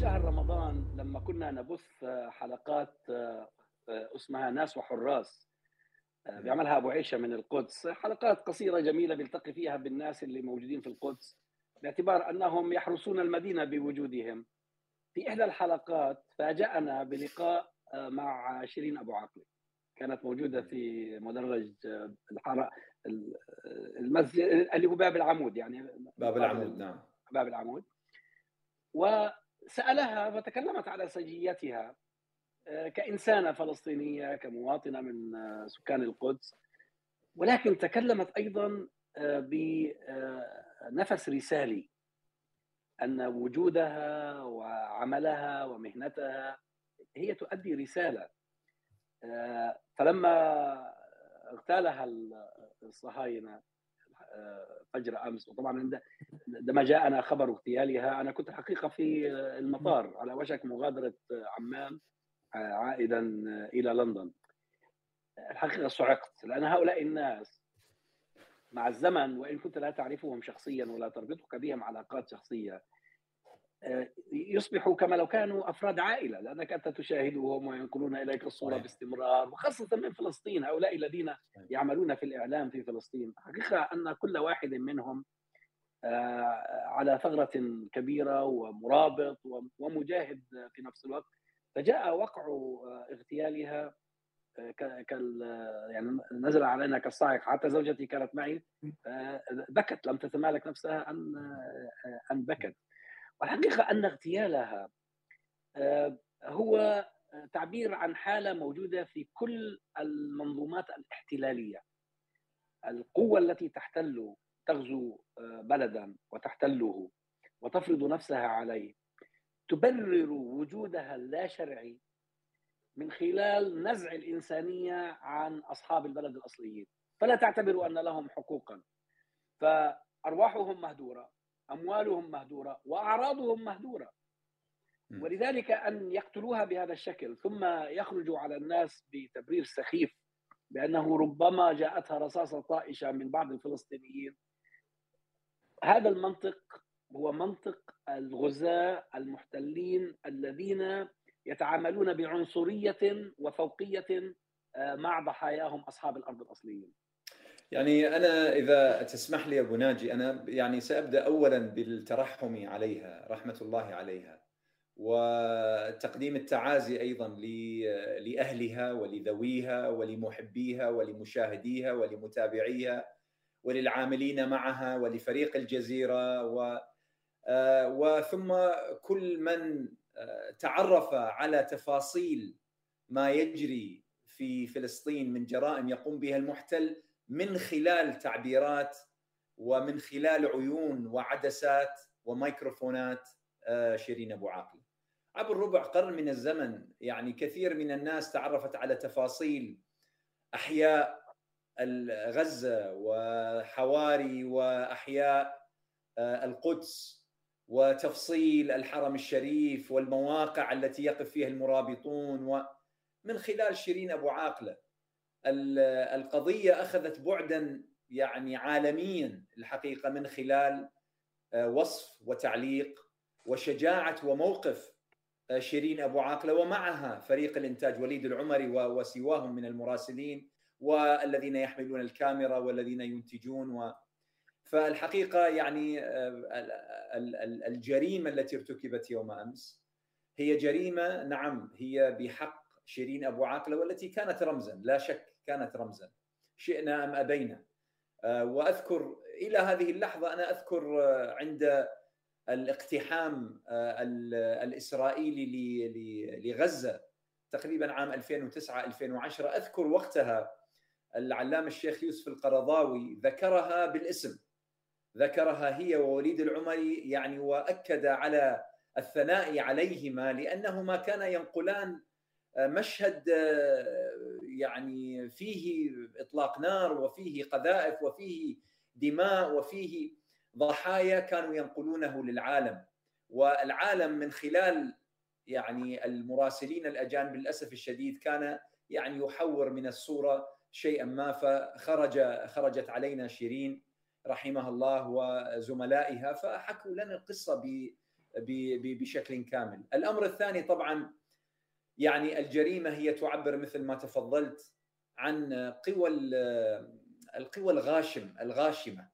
شهر رمضان لما كنا نبث حلقات اسمها ناس وحراس بيعملها أبو عيشة من القدس. حلقات قصيرة جميلة بيلتقي فيها بالناس اللي موجودين في القدس باعتبار أنهم يحرسون المدينة بوجودهم. في إحدى الحلقات فاجأنا بلقاء مع شيرين أبو عاقله كانت موجودة في مدرج الحاره المسجد اللي هو باب العمود يعني باب العمود نعم. باب العمود. وسالها فتكلمت على سجيتها كإنسانة فلسطينية كمواطنة من سكان القدس. ولكن تكلمت أيضا بنفس رسالي أن وجودها وعملها ومهنتها هي تؤدي رسالة. فلما اغتالها الصهاينة فجر أمس. وطبعا عندما جاءنا خبر اغتيالها أنا كنت حقيقة في المطار على وشك مغادرة عمان عائدا إلى لندن. الحقيقة صعقت لأن هؤلاء الناس مع الزمن وإن كنت لا تعرفهم شخصيا ولا تربطك بهم علاقات شخصية يصبحوا كما لو كانوا أفراد عائلة لأنك أنت تشاهدهم وينقلون إليك الصورة باستمرار وخاصة من فلسطين هؤلاء الذين يعملون في الإعلام في فلسطين. حقيقة أن كل واحد منهم على ثغرة كبيرة ومرابط ومجاهد في نفس الوقت. فجاء وقع اغتيالها كال يعني نزل علينا كالصاعق حتى زوجتي كانت معي بكت لم تتمالك نفسها أن أن بكت. والحقيقة أن اغتيالها هو تعبير عن حالة موجودة في كل المنظومات الاحتلالية. القوة التي تحتل تغزو بلدا وتحتله وتفرض نفسها عليه تبرر وجودها اللا شرعي من خلال نزع الإنسانية عن أصحاب البلد الأصليين. فلا تعتبر أن لهم حقوقا. فأرواحهم مهدوره أموالهم مهدورة وأعراضهم مهدورة. ولذلك أن يقتلوها بهذا الشكل. ثم يخرجوا على الناس بتبرير سخيف بأنه ربما جاءتها رصاصة طائشة من بعض الفلسطينيين. هذا المنطق هو منطق الغزاة المحتلين الذين يتعاملون بعنصرية وفوقية مع ضحاياهم أصحاب الأرض الأصليين. يعني أنا إذا تسمح لي أبو ناجي أنا يعني سأبدأ أولا بالترحم عليها رحمة الله عليها وتقديم التعازي أيضا لأهلها ولذويها ولمحبيها ولمشاهديها ولمتابعيها وللعاملين معها ولفريق الجزيرة و وثم كل من تعرف على تفاصيل ما يجري في فلسطين من جرائم يقوم بها المحتل من خلال تعبيرات ومن خلال عيون وعدسات وميكروفونات شيرين أبو عاقله. عبر ربع قرن من الزمن يعني كثير من الناس تعرفت على تفاصيل أحياء غزه وحواري وأحياء القدس وتفصيل الحرم الشريف والمواقع التي يقف فيها المرابطون ومن خلال شيرين أبو عاقلة القضية أخذت بعدا يعني عالميا الحقيقة من خلال وصف وتعليق وشجاعة وموقف شيرين أبو عاقلة ومعها فريق الإنتاج وليد العمري وسواهم من المراسلين والذين يحملون الكاميرا والذين ينتجون و فالحقيقة يعني الجريمة التي ارتكبت يوم أمس هي جريمة نعم هي بحق شيرين أبو عاقلة والتي كانت رمزا لا شك كانت رمزا. شئنا أم أبينا. وأذكر إلى هذه اللحظة أنا أذكر عند الاقتحام الإسرائيلي لغزة تقريبا عام 2009 2010 أذكر وقتها العلامة الشيخ يوسف القرضاوي ذكرها بالاسم. ذكرها هي ووليد العمري يعني وأكد على الثناء عليهما لأنهما كانا ينقلان مشهد يعني فيه إطلاق نار وفيه قذائف وفيه دماء وفيه ضحايا كانوا ينقلونه للعالم والعالم من خلال يعني المراسلين الاجانب للاسف الشديد كان يعني يحور من الصورة شيئا ما فخرج خرجت علينا شيرين رحمها الله وزملائها فحكوا لنا القصة بشكل كامل. الأمر الثاني طبعا يعني الجريمة هي تعبر مثل ما تفضلت عن قوى القوى الغاشم الغاشمة.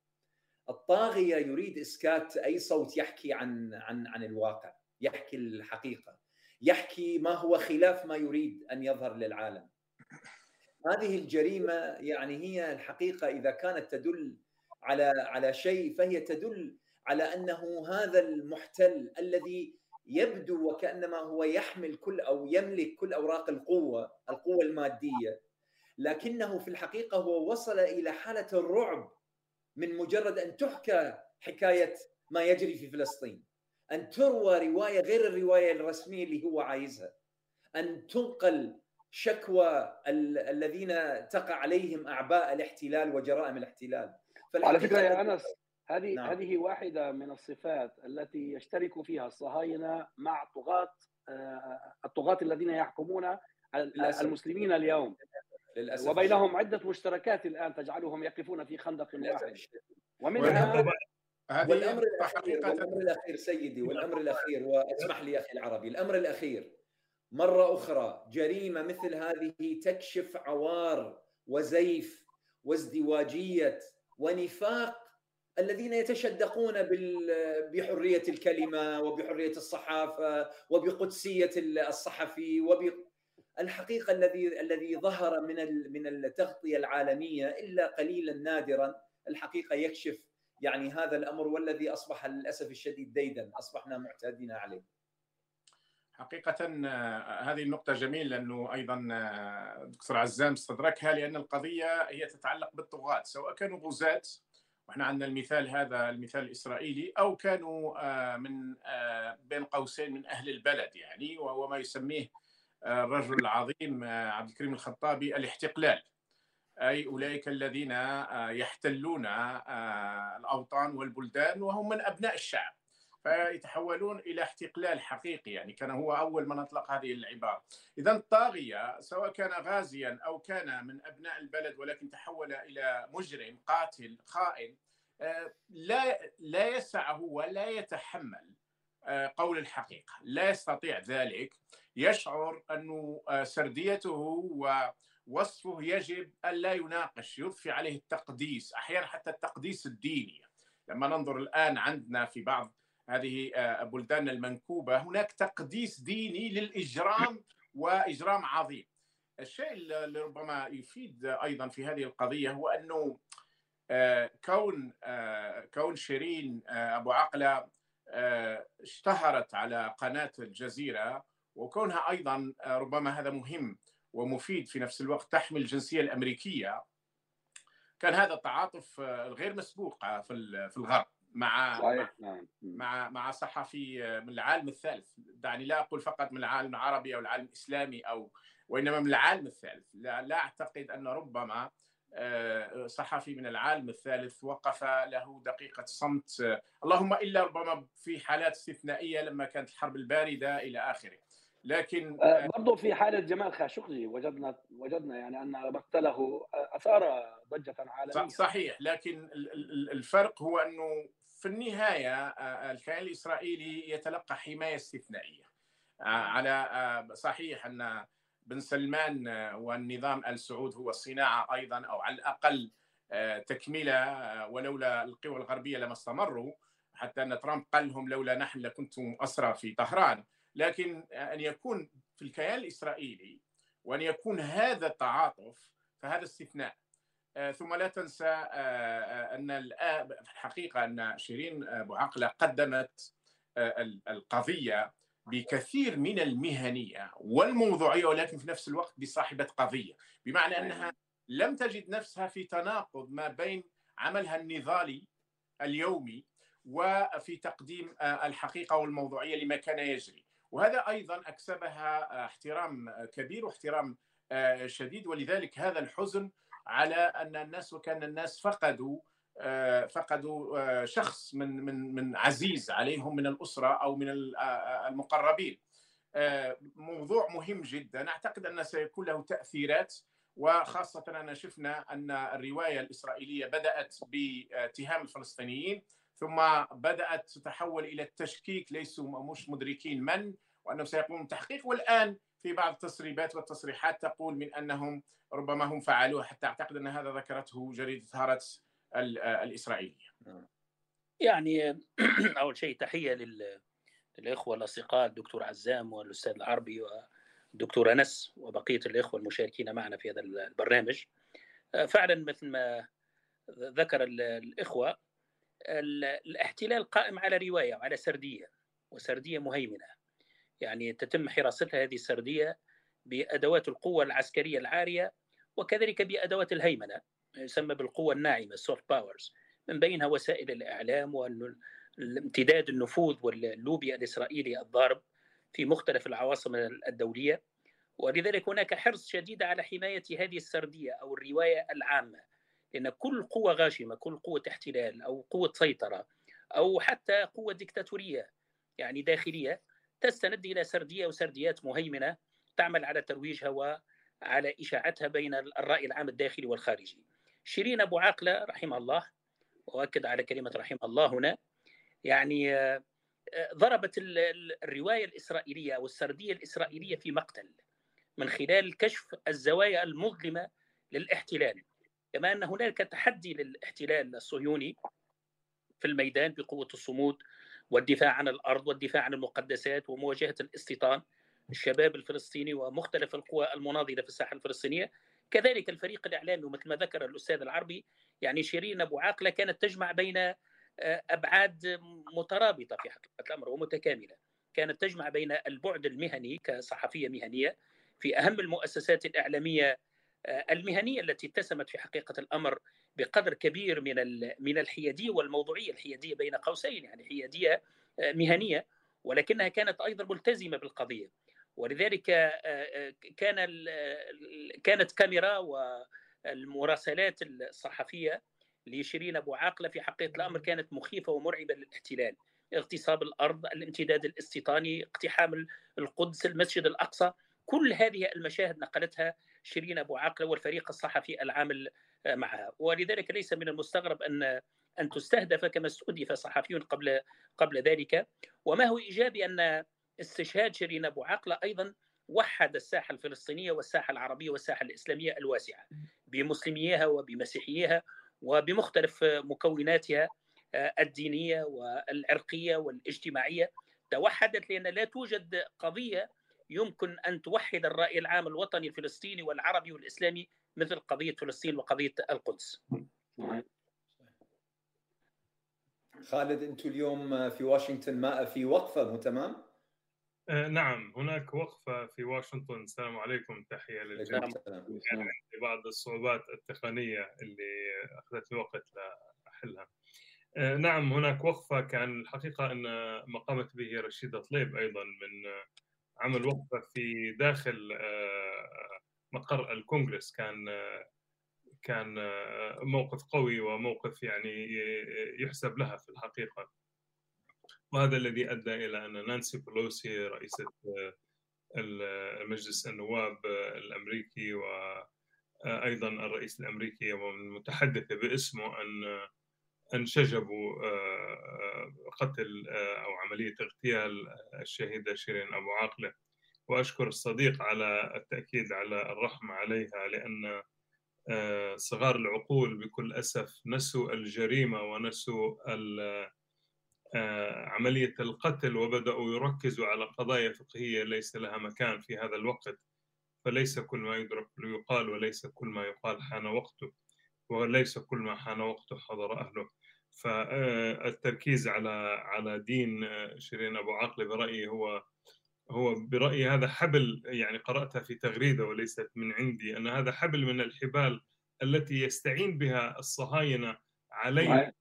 الطاغية يريد إسكات أي صوت يحكي عن عن عن الواقع يحكي الحقيقة يحكي ما هو خلاف ما يريد أن يظهر للعالم. هذه الجريمة يعني هي الحقيقة إذا كانت تدل على على شيء فهي تدل على أنه هذا المحتل الذي يبدو وكأنما هو يحمل كل أو يملك كل أوراق القوة القوة المادية. لكنه في الحقيقة هو وصل إلى حالة الرعب من مجرد أن تحكى حكاية ما يجري في فلسطين أن تروى رواية غير الرواية الرسمية اللي هو عايزها أن تنقل شكوى الذين تقع عليهم أعباء الاحتلال وجرائم الاحتلال. على فكرة يا أنس هذه نعم. هذه واحدة من الصفات التي يشترك فيها الصهاينة مع طغاة الطغاة الذين يحكمون للأسف. المسلمين اليوم. للأسف. وبينهم عدة مشتركات الآن تجعلهم يقفون في خندق واحد. ومنها والأمر الاخير والأمر الاخير سيدي والأمر الأخير واسمح لي أخي العربي. الأمر الأخير مرة أخرى جريمة مثل هذه تكشف عوار وزيف وازدواجية ونفاق الذين يتشدقون بحرية الكلمة وبحرية الصحافة وبقدسية الصحفي وب الحقيقة الذي الذي ظهر من من التغطية العالمية إلا قليلا نادرا الحقيقة يكشف يعني هذا الأمر والذي أصبح للأسف الشديد ديدا أصبحنا معتادين عليه. حقيقة هذه النقطة جميلة لأنه أيضا دكتور عزام استدركها لأن القضية هي تتعلق بالطغاة سواء كانوا غزاة وإحنا عندنا المثال هذا المثال الإسرائيلي أو كانوا من بين قوسين من أهل البلد يعني وهو ما يسميه الرجل العظيم عبد الكريم الخطابي الاحتقلال. أي أولئك الذين يحتلون الأوطان والبلدان وهم من أبناء الشعب. فيتحولون إلى احتقلال حقيقي يعني كان هو أول من أطلق هذه العبارة. اذا الطاغيه سواء كان غازيا أو كان من أبناء البلد ولكن تحول إلى مجرم قاتل خائن لا لا يسعه ولا يتحمل قول الحقيقة. لا يستطيع ذلك. يشعر انه سرديته ووصفه يجب أن لا يناقش يضفي عليه التقديس أحيانا حتى التقديس الديني. لما ننظر الآن عندنا في بعض هذه بلدان المنكوبة. هناك تقديس ديني للإجرام وإجرام عظيم. الشيء اللي ربما يفيد أيضا في هذه القضية هو أنه كون كون شيرين أبو عقلة اشتهرت على قناة الجزيرة وكونها أيضا ربما هذا مهم ومفيد في نفس الوقت تحمل الجنسية الأمريكية كان هذا التعاطف الغير مسبوق في الغرب. مع صحيح. نعم. مع مع صحفي من العالم الثالث. دعني لا أقول فقط من العالم العربي أو العالم الإسلامي أو وإنما من العالم الثالث. لا, لا أعتقد أن ربما صحفي من العالم الثالث وقف له دقيقة صمت. اللهم إلا ربما في حالات استثنائية لما كانت الحرب الباردة إلى آخره. لكن برضه في حالة جمال خاشقجي وجدنا وجدنا يعني أن مقتله أثار ضجة عالمية. صحيح. لكن الفرق هو أنه في النهاية الكيان الإسرائيلي يتلقى حماية استثنائية. على صحيح أن بن سلمان والنظام ال سعود هو صناعة أيضا أو على الأقل تكملة ولولا القوى الغربية لما استمروا حتى أن ترامب قال لهم لولا نحن لكنتم أسرى في طهران. لكن أن يكون في الكيان الإسرائيلي وأن يكون هذا التعاطف فهذا استثناء. ثم لا تنسى أن الحقيقة أن شيرين ابو عقله قدمت القضية بكثير من المهنية والموضوعية ولكن في نفس الوقت بصاحبة قضية. بمعنى أنها لم تجد نفسها في تناقض ما بين عملها النضالي اليومي وفي تقديم الحقيقة والموضوعية لما كان يجري. وهذا أيضا أكسبها احترام كبير واحترام شديد. ولذلك هذا الحزن على أن الناس وكأن الناس فقدوا فقدوا شخص من من من عزيز عليهم من الأسرة أو من المقربين. موضوع مهم جدا. أعتقد أن سيكون له تأثيرات وخاصة أن شفنا أن الرواية الإسرائيلية بدأت باتهام الفلسطينيين ثم بدأت تتحول إلى التشكيك. ليسوا مش مدركين من. وانهم سيقومون بالتحقيق والآن في بعض التسريبات والتصريحات تقول من أنهم ربما هم فعلوه حتى أعتقد أن هذا ذكرته جريدة هارتس الإسرائيلية. يعني أول شيء تحية للإخوة الأصدقاء الدكتور عزام والأستاذ العربي والدكتور أنس وبقية الإخوة المشاركين معنا في هذا البرنامج. فعلا مثل ما ذكر الإخوة الاحتلال قائم على رواية وعلى سردية وسردية مهيمنة يعني تتم حراستها هذه السردية بأدوات القوة العسكرية العارية وكذلك بأدوات الهيمنة يسمى بالقوة الناعمة ال soft powers من بينها وسائل الإعلام وامتداد النفوذ واللوبي الإسرائيلي الضارب في مختلف العواصم الدولية. ولذلك هناك حرص شديد على حماية هذه السردية أو الرواية العامة لأن كل قوة غاشمة كل قوة احتلال أو قوة سيطرة أو حتى قوة ديكتاتورية يعني داخلية تستند إلى سردية وسرديات مهيمنة تعمل على ترويجها وعلى إشاعتها بين الرأي العام الداخلي والخارجي. شيرين أبو عاقلة رحمه الله وأؤكد على كلمة رحمه الله هنا يعني آه، ضربت الرواية الإسرائيلية أو السردية الإسرائيلية في مقتل من خلال كشف الزوايا المظلمة للاحتلال كما أن هناك تحدي للاحتلال الصهيوني في الميدان بقوة الصمود والدفاع عن الأرض والدفاع عن المقدسات ومواجهة الاستيطان الشباب الفلسطيني ومختلف القوى المناضلة في الساحة الفلسطينية. كذلك الفريق الإعلامي ومثل ما ذكر الأستاذ العربي يعني شيرين أبو عاقلة كانت تجمع بين آه، أبعاد مترابطة في حقيقة الأمر ومتكاملة. كانت تجمع بين البعد المهني كصحفية مهنية في أهم المؤسسات الإعلامية آه، المهنية التي اتسمت في حقيقة الأمر بقدر كبير من من الحيادية والموضوعية الحيادية بين قوسين يعني حيادية آه، مهنية ولكنها كانت أيضا ملتزمة بالقضية. ولذلك آه، كان كانت كاميرا والمراسلات الصحفية لشيرين أبو عاقلة في حقيقة الأمر كانت مخيفة ومرعبة للاحتلال. اغتصاب الأرض الامتداد الاستيطاني اقتحام القدس المسجد الأقصى كل هذه المشاهد نقلتها شيرين أبو عاقلة والفريق الصحفي العامل معها. ولذلك ليس من المستغرب ان أن تستهدف كما استهدف صحفيون قبل قبل ذلك. وما هو إيجابي أن استشهاد شيرين أبو عاقله أيضا وحد الساحة الفلسطينية والساحة العربية والساحة الإسلامية الواسعة بمسلميها وبمسيحيها وبمختلف مكوناتها الدينية والعرقية والاجتماعية. توحدت لأن لا توجد قضية يمكن أن توحد الرأي العام الوطني الفلسطيني والعربي والإسلامي مثل قضية فلسطين وقضية القدس. خالد أنتم اليوم في واشنطن ما في وقفة مو تمام؟ آه نعم هناك وقفة في واشنطن السلام عليكم تحية للجميع يعني بعض الصعوبات التقنية اللي أخذت لي وقت لاحلها. آه نعم هناك وقفة كأن الحقيقة أن ما قامت به رشيده طليب أيضا من عمل وقفة في داخل آه، مقر الكونغرس كان كان موقف قوي وموقف يعني يحسب لها في الحقيقة. وهذا الذي أدى إلى أن نانسي بلوسي رئيسة مجلس النواب الأمريكي وأيضا الرئيس الأمريكي والمتحدثه باسمه أن انشجبوا قتل أو عملية اغتيال الشهيده شيرين أبو عاقلة. وأشكر الصديق على التأكيد على الرحمة عليها لأن آه، صغار العقول بكل أسف نسوا الجريمة ونسوا آه، عملية القتل وبدأوا يركزوا على قضايا فقهية ليس لها مكان في هذا الوقت. فليس كل ما يدرك يقال وليس كل ما يقال حان وقته وليس كل ما حان وقته حضر أهله. فالتركيز على على دين آه، شيرين أبو عاقله برأيي هو هو برأيي هذا حبل يعني قرأتها في تغريدة وليست من عندي أن هذا حبل من الحبال التي يستعين بها الصهاينة علينا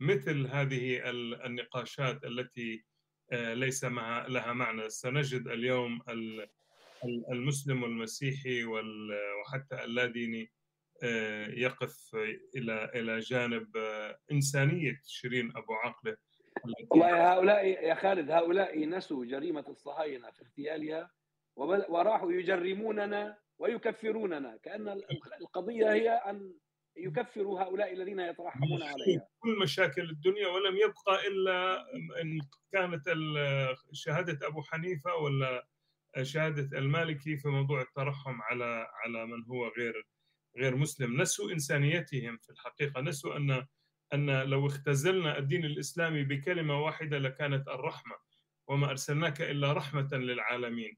مثل هذه النقاشات التي آه، ليس لها معنى. سنجد اليوم المسلم والمسيحي وحتى اللاديني آه، يقف إلى إلى جانب آه، إنسانية شيرين أبو عقله وهؤلاء يا خالد هؤلاء نسوا جريمة الصهاينة في اغتيالها وراحوا يجرموننا ويكفروننا. كأن القضية هي أن يكفر هؤلاء الذين يترحمون عليها. كل مشاكل الدنيا ولم يبقى إلا إن كانت شهادة أبو حنيفة ولا شهادة المالكي في موضوع الترحم على على من هو غير غير مسلم. نسوا إنسانيتهم في الحقيقة. نسوا أن أن لو اختزلنا الدين الإسلامي بكلمة واحدة لكانت الرحمة وما أرسلناك إلا رحمة للعالمين.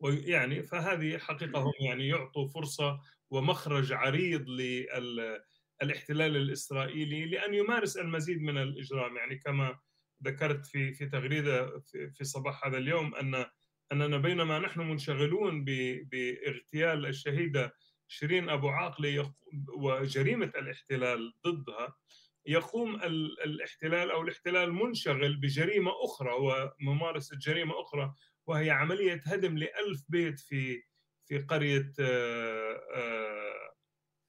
ويعني فهذه حقيقة هم يعني يعطوا فرصة ومخرج عريض للاحتلال الإسرائيلي لأن يمارس المزيد من الإجرام. يعني كما ذكرت في في تغريدة في صباح هذا اليوم أن أننا بينما نحن منشغلون بإغتيال الشهيدة شيرين أبو عاقلة وجريمة الاحتلال ضدها يقوم الاحتلال أو الاحتلال منشغل بجريمة أخرى وممارسه جريمه أخرى وهي عملية هدم لألف بيت في في قرية آه، آه،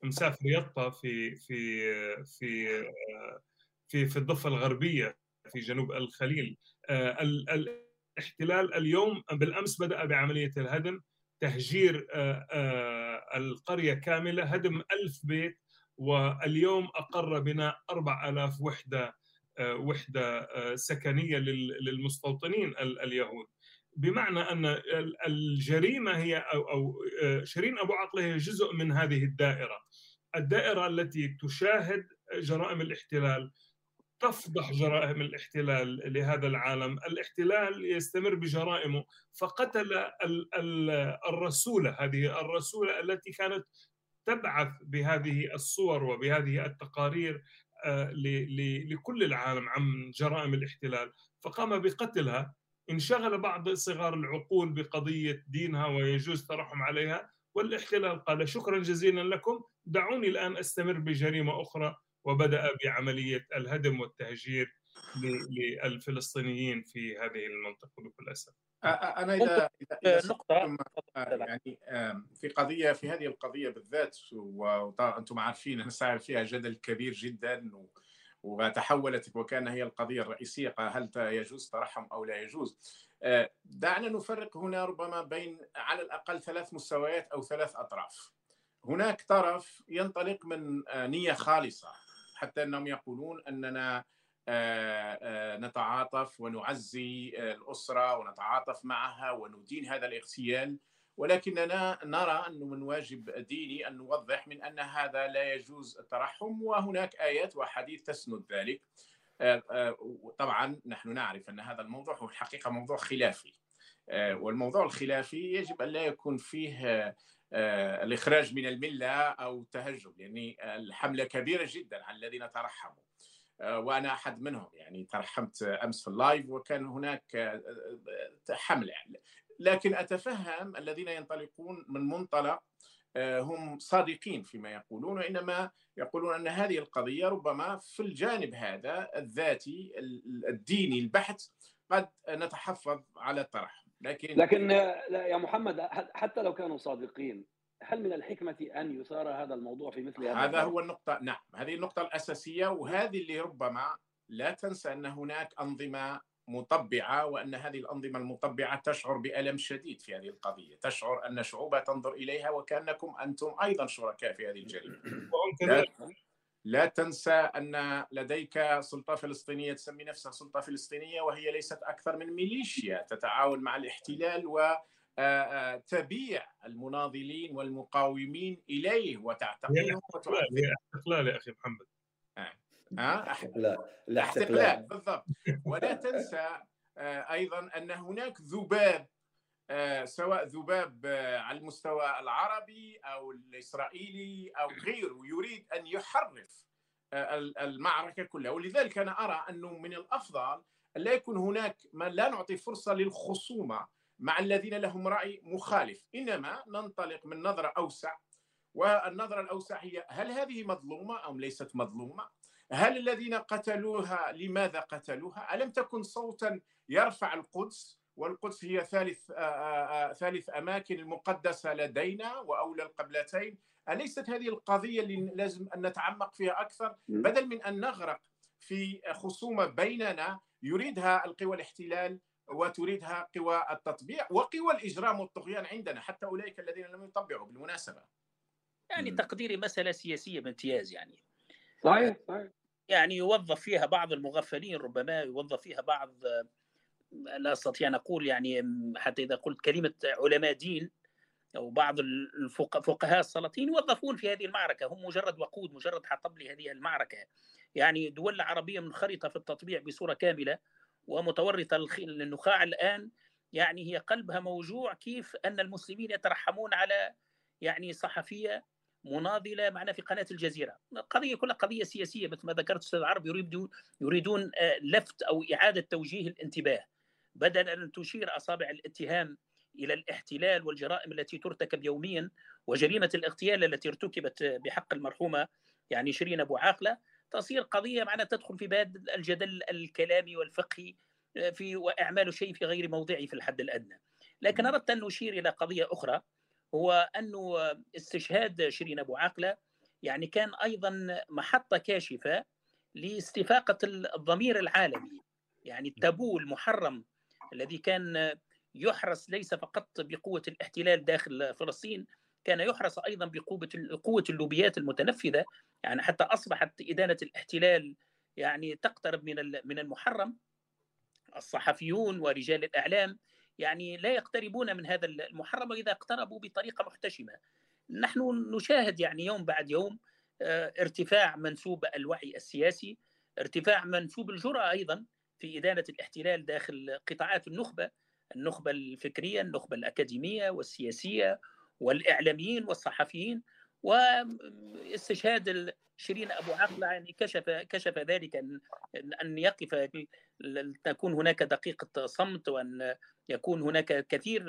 مسافر يطا في في في آه، في في الضفة الغربية في جنوب الخليل. الاحتلال اليوم بالأمس بدأ بعملية الهدم تهجير القرية كاملة هدم ألف بيت واليوم أقر بناء 4000 وحدة وحدة سكنية للمستوطنين اليهود. بمعنى أن الجريمة هي أو آه، شيرين أبو عقله هي جزء من هذه الدائرة. الدائرة التي تشاهد جرائم الاحتلال تفضح جرائم الاحتلال لهذا العالم. الاحتلال يستمر بجرائمه. فقتل الرسولة هذه الرسولة التي كانت تبعث بهذه الصور وبهذه التقارير آه، لكل العالم عن جرائم الاحتلال. فقام بقتلها. انشغل بعض صغار العقول بقضية دينها ويجوز الترحم عليها. والاحتلال قال شكرا جزيلا لكم. دعوني الآن أستمر بجريمة أخرى. وبدأ بعملية الهدم والتهجير للفلسطينيين في هذه المنطقة بكل أسف. أنا إذا, إذا نقطة يعني في قضية في هذه القضية بالذات وأنتم عارفين أنا فيها جدل كبير جدا و وتحولت وكان هي القضية الرئيسية هل يجوز ترحم أو لا يجوز. آه، دعنا نفرق هنا ربما بين على الأقل ثلاث مستويات أو ثلاث أطراف. هناك طرف ينطلق من آه، نية خالصة. حتى أنهم يقولون أننا آه، نتعاطف ونعزي الأسرة ونتعاطف معها وندين هذا الاغتيال. ولكننا نرى أنه من واجب ديني أن نوضح من أن هذا لا يجوز الترحم وهناك آيات وحديث تسند ذلك. آه، آه، طبعا نحن نعرف أن هذا الموضوع هو الحقيقة موضوع خلافي. آه، والموضوع الخلافي يجب أن لا يكون فيه الإخراج من الملة أو التهجم لأن الحملة كبيرة جدا على الذين ترحموا. وأنا أحد منهم يعني ترحمت أمس في اللايف وكان هناك حملة. يعني لكن أتفهم الذين ينطلقون من منطلق آه، هم صادقين فيما يقولون وإنما يقولون أن هذه القضية ربما في الجانب هذا الذاتي الديني البحت قد نتحفظ على الطرح لكن لكن يا محمد حتى لو كانوا صادقين هل من الحكمة أن يثار هذا الموضوع في مثل هذا هذا هو النقطة نعم هذه النقطة الأساسية وهذه اللي ربما لا تنسى أن هناك أنظمة مطبعة وأن هذه الأنظمة المطبعة تشعر بألم شديد في هذه القضية، تشعر أن شعوبها تنظر إليها وكأنكم أنتم أيضا شركاء في هذه الجريمة. لا, تنسى أن لديك سلطة فلسطينية تسمي نفسها سلطة فلسطينية وهي ليست أكثر من ميليشيا. تتعاون مع الاحتلال و تبيع المناضلين والمقاومين إليه وتعتقلهم استقلال يا أخي محمد. احتقلال الاحتقلال. بالضبط. ولا تنسى آه، أيضا أن هناك ذباب آه، سواء ذباب آه، على المستوى العربي أو الإسرائيلي أو غيره يريد أن يحرف المعركة كلها. ولذلك أنا أرى أنه من الأفضل أن لا يكون هناك ما لا نعطي فرصة للخصومة مع الذين لهم رأي مخالف إنما ننطلق من نظرة أوسع. والنظرة الأوسع هي هل هذه مظلومة أم ليست مظلومة؟ هل الذين قتلوها لماذا قتلوها؟ ألم تكن صوتا يرفع القدس؟ والقدس هي ثالث آآ آآ ثالث أماكن المقدسة لدينا وأولى القبلتين. أليست هذه القضية اللي لازم أن نتعمق فيها أكثر؟ بدل من أن نغرق في خصومة بيننا يريدها القوى الاحتلال وتريدها قوى التطبيع وقوى الإجرام والطغيان عندنا حتى أولئك الذين لم يطبعوا بالمناسبة. يعني. تقديري مسألة سياسية بامتياز يعني. صحيح صحيح. يعني يوظف فيها بعض المغفلين ربما يوظف فيها بعض لا أستطيع أن أقول يعني حتى إذا قلت كلمة علماء دين أو بعض الفقهاء السلاطين يوظفون في هذه المعركة هم مجرد وقود مجرد حطب لهذه المعركة. يعني دول العربيه منخرطة في التطبيع بصورة كاملة ومتورطة للنخاع الآن. يعني هي قلبها موجوع كيف أن المسلمين يترحمون على يعني صحفية مناضلة معنا في قناة الجزيرة، القضية كلها قضية سياسية مثل ما ذكرت أستاذ عرب يريدون يريدون لفت أو إعادة توجيه الانتباه. بدل أن تشير أصابع الاتهام إلى الاحتلال والجرائم التي ترتكب يوميا وجريمة الاغتيال التي ارتكبت بحق المرحومة يعني شيرين أبو عاقلة. تصير قضية معنا تدخل في باب الجدل الكلامي والفقهي في وأعمال شيء في غير موضعه في الحد الأدنى. لكن أردت أن نشير إلى قضية أخرى هو انه استشهاد شيرين أبو عاقلة يعني كان أيضا محطة كاشفة لاستفاقة الضمير العالمي يعني التابو المحرم الذي كان يحرس ليس فقط بقوة الاحتلال داخل فلسطين كان يحرس أيضا بقوة قوة اللوبيات المتنفذة يعني حتى أصبحت إدانة الاحتلال يعني تقترب من من المحرم الصحفيون ورجال الإعلام يعني لا يقتربون من هذا المحرم واذا اقتربوا بطريقة محتشمة. نحن نشاهد يعني يوم بعد يوم ارتفاع منسوب الوعي السياسي، ارتفاع منسوب الجرأة أيضا في إدانة الاحتلال داخل قطاعات النخبة، النخبة الفكرية، النخبة الأكاديمية والسياسية والإعلاميين والصحفيين واستشهاد شيرين أبو عقله يعني كشف كشف ذلك ان ان يقف تكون هناك دقيقة صمت وأن يكون هناك كثير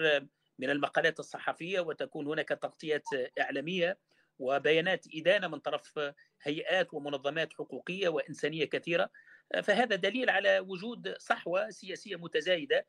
من المقالات الصحفية وتكون هناك تغطيات إعلامية وبيانات إدانة من طرف هيئات ومنظمات حقوقية وإنسانية كثيرة. فهذا دليل على وجود صحوة سياسية متزايدة.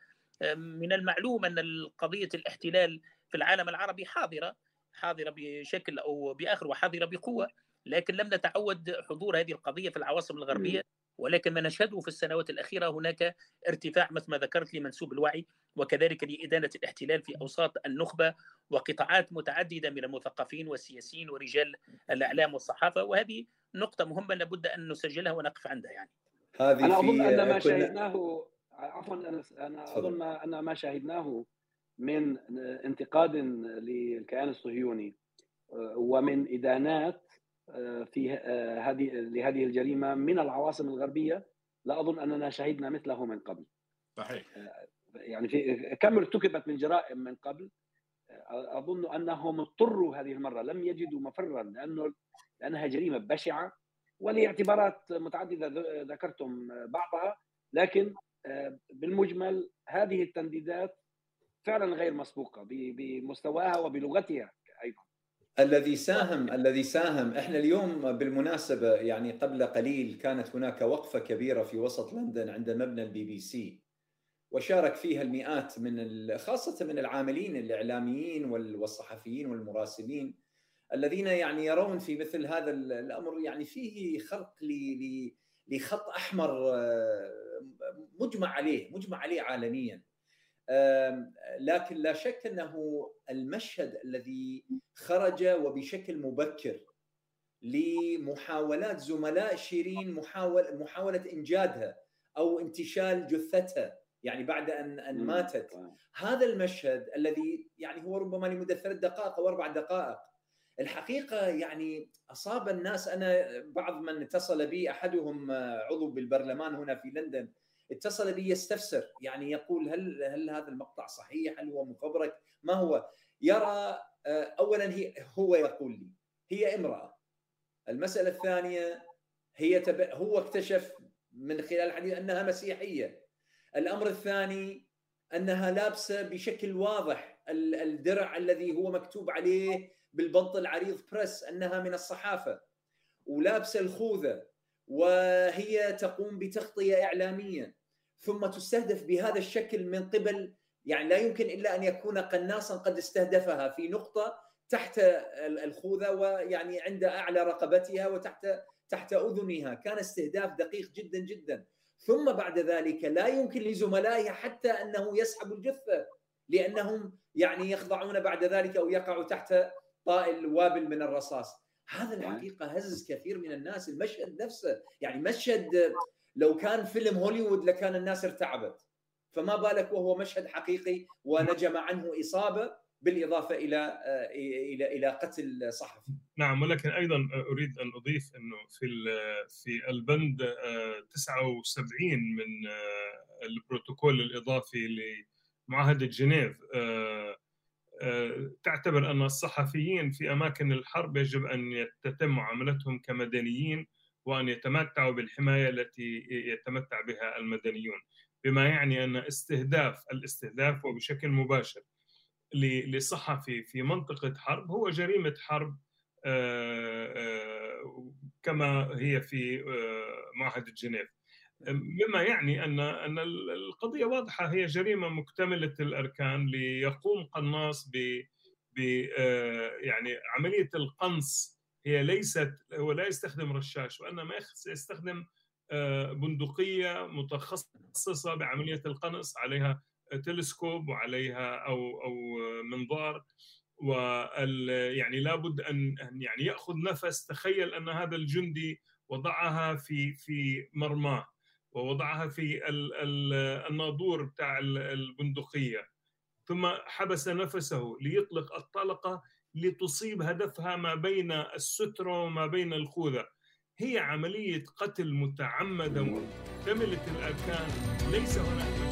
من المعلوم أن قضية الاحتلال في العالم العربي حاضرة حاضرة بشكل أو بآخر وحاضرة بقوة لكن لم نتعود حضور هذه القضية في العواصم الغربية. ولكن ما نشهده في السنوات الأخيرة هناك ارتفاع مثل ما ذكرت لمنسوب الوعي وكذلك لإدانة الاحتلال في أوساط النخبة وقطاعات متعددة من المثقفين والسياسيين ورجال الإعلام والصحافة. وهذه نقطة مهمة لابد أن نسجلها ونقف عندها يعني. هذه أنا أظن أن ما شاهدناه عفوا أنا أظن أن ما شاهدناه من انتقاد للكيان الصهيوني ومن إدانات في هذه لهذه الجريمة من العواصم الغربية لا أظن أننا شهدنا مثله من قبل. صحيح. يعني في كم ارتكبت من جرائم من قبل أظن أنهم اضطروا هذه المرة لم يجدوا مفرا لأنه لأنها جريمة بشعة ولاعتبارات متعددة ذكرتم بعضها لكن بالمجمل هذه التنديدات فعلا غير مسبوقة بمستواها وبلغتها أيضا. الذي ساهم الذي ساهم إحنا اليوم بالمناسبة يعني قبل قليل كانت هناك وقفة كبيرة في وسط لندن عند مبنى البي بي سي وشارك فيها المئات من خاصة من العاملين الإعلاميين والصحفيين والمراسلين الذين يعني يرون في مثل هذا الأمر يعني فيه خلق لخط أحمر مجمع عليه مجمع عليه عالميا. لكن لا شك أنه المشهد الذي خرج وبشكل مبكر لمحاولات زملاء شيرين محاول محاولة إنجادها أو انتشال جثتها يعني بعد ان أن ماتت. هذا المشهد الذي يعني هو ربما لمدة ثلاث دقائق أو أربع دقائق الحقيقة يعني أصاب الناس أنا بعض من اتصل بي أحدهم عضو بالبرلمان هنا في لندن اتصل بي يستفسر يعني يقول هل هل هذا المقطع صحيح؟ هل هو مفبرك؟ ما هو؟ يرى اولا هي هو يقول لي هي امرأة. المسألة الثانية هي تب... هو اكتشف من خلال الحديث أنها مسيحية. الأمر الثاني أنها لابسة بشكل واضح الدرع الذي هو مكتوب عليه بالبنط العريض بريس أنها من الصحافة ولابسة الخوذة وهي تقوم بتغطية إعلامية. ثم تستهدف بهذا الشكل من قبل يعني لا يمكن إلا أن يكون قناصا قد استهدفها في نقطة تحت الخوذة ويعني عند أعلى رقبتها وتحت تحت أذنها، كان استهداف دقيق جدا جدا، ثم بعد ذلك لا يمكن لزملائها حتى أنه يسحبوا الجثة لأنهم يعني يخضعون بعد ذلك أو يقعوا تحت طائل وابل من الرصاص. هذا الحقيقة هز كثير من الناس. المشهد نفسه يعني مشهد لو كان فيلم هوليوود لكان الناس ارتعبت. فما بالك وهو مشهد حقيقي ونجم عنه إصابة بالإضافة إلى إلى إلى قتل صحفي. نعم ولكن أيضا أريد أن أضيف إنه في في البند 79 من البروتوكول الإضافي لمعاهدة جنيف تعتبر أن الصحفيين في أماكن الحرب يجب أن تتم معاملتهم كمدنيين وأن يتمتعوا بالحماية التي يتمتع بها المدنيون بما يعني أن استهداف الاستهداف وبشكل مباشر لصحفي في منطقة حرب هو جريمة حرب كما هي في معاهده جنيف مما يعني ان أن القضية واضحة هي جريمة مكتملة الأركان ليقوم قناص ب ب يعني عملية القنص. هي ليست هو لا يستخدم رشاش وإنما يستخدم بندقية متخصصة بعملية القنص عليها تلسكوب وعليها أو أو منظار. وال يعني لابد أن يعني يأخذ نفس تخيل أن هذا الجندي وضعها في في مرماه. ووضعها في الناظور بتاع البندقية. ثم حبس نفسه ليطلق الطلقة لتصيب هدفها ما بين الستره وما بين الخوذة. هي عملية قتل متعمدة مكتمله الأركان. ليس هناك